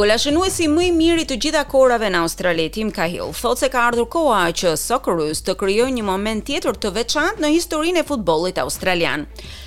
Golashënuesi më i mirë i të gjitha kohërave në Australi, Tim Cahill, thotë se ka ardhur koha që Socceroos të krijojnë një moment tjetër të veçantë në historinë e futbollit australian.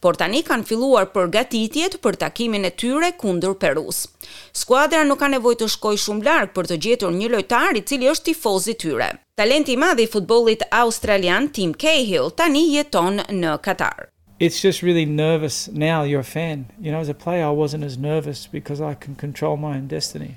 por tani kanë filluar përgatitjet për takimin e tyre kundër Perusë. Skuadra nuk ka nevojë të shkojë shumë larg për të gjetur një lojtar i cili është tifoz i tyre. Talenti i madh i futbollit australian, Tim Cahill, tani jeton në Katar. It's just really nervous now you're a fan you know as a player I wasn't as nervous because I can control my own destiny.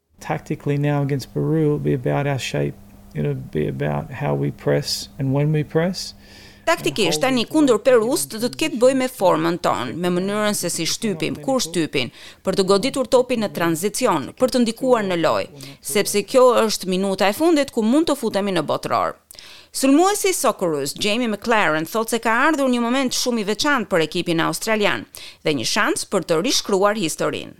Tactically now against Peru it'll be about our shape, it'll be about how we press and when we press. Taktikisht tani kundër Perusë do të ketë të bëjë me formën tonë, me mënyrën se si shtypim, kur shtypim, për të goditur topin në tranzicion, për të ndikuar në lojë, sepse kjo është minuta e fundit ku mund të futemi në Botëror. Sulmuesi i Socceroos, Jamie Maclaren thotë se ka ardhur një moment shumë i veçantë për ekipin australian dhe një shans për të rishkruar historinë.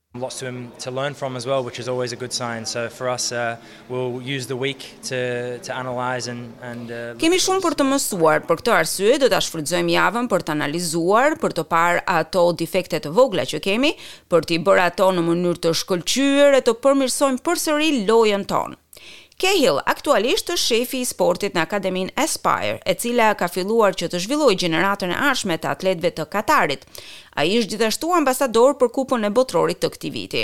lots of them to learn from as well which is always a good sign so for us we'll use the week to to analyze and and kemi shumë për të mësuar për këtë arsye do ta shfrytëzojmë javën për të analizuar për të parë ato defekte të vogla që kemi për t'i bërë ato në mënyrë të shkëlqyer e të përmirësojmë përsëri lojën tonë Cahill aktualisht është shefi i sportit në akademinë Aspire, e cila ka filluar që të zhvillojë gjeneratën e ardhshme të atletëve të Katarit. Ai është gjithashtu ambasador për Kupën e Botërorit të këtij viti.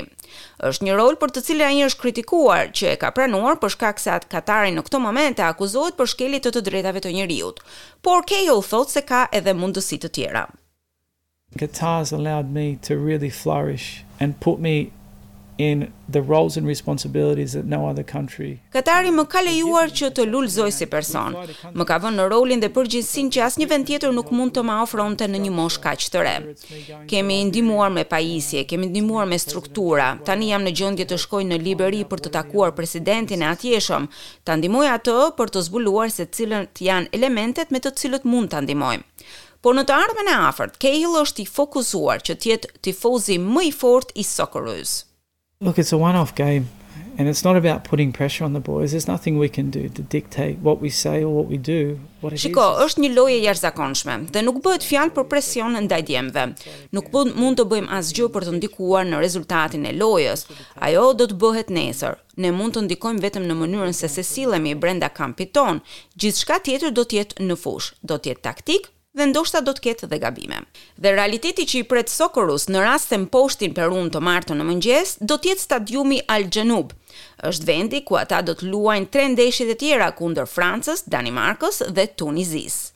Është një rol për të cilin ai është kritikuar, që e ka pranuar për shkak se Katari në këto momente akuzohet për shkelje të të drejtave të njeriut. Por Cahill thotë se ka edhe mundësi të tjera. Qatar has allowed me to really flourish and put me in the roles and responsibilities that no other country. Katari më ka lejuar që të lulëzoj si person. Më ka vënë në rolin dhe përgjegjësinë që asnjë vend tjetër nuk mund të ma ofronte në një moshë kaq të re. Kemi ndihmuar me pajisje, kemi ndihmuar me struktura. Tani jam në gjendje të shkoj në Liberi për të takuar presidentin e atjeshëm, ta ndihmoj atë për të zbuluar se cilët janë elementet me të cilët mund ta ndihmojmë. Por në të ardhmen e afërt, Cahill është i fokusuar që të jetë tifozi më i fortë i Socceroos. Look, it's a one off game and it's not about putting pressure on the boys, there's nothing we can do to dictate what we say or what we do, what it is. Shiko, është një lojë e jashtëzakonshme dhe nuk bëhet fjalë për presion ndaj djemve. Nuk mund të bëjmë asgjë për të ndikuar në rezultatin e lojës. Ajo do të bëhet nesër. Ne mund të ndikojmë vetëm në mënyrën se si sillemi brenda kampit tonë, gjithçka tjetër do të jetë në fushë, do të jetë taktikë dhe ndoshta do të ketë dhe gabime. Dhe realiteti që i pret Socceroos në rast se mposhtin Perunë të martën në mëngjes, do të jetë stadiumi Al Janoub. Është vendi ku ata do të luajnë tre ndeshjet e tjera kundër Francës, Danimarkës dhe Tunizisë.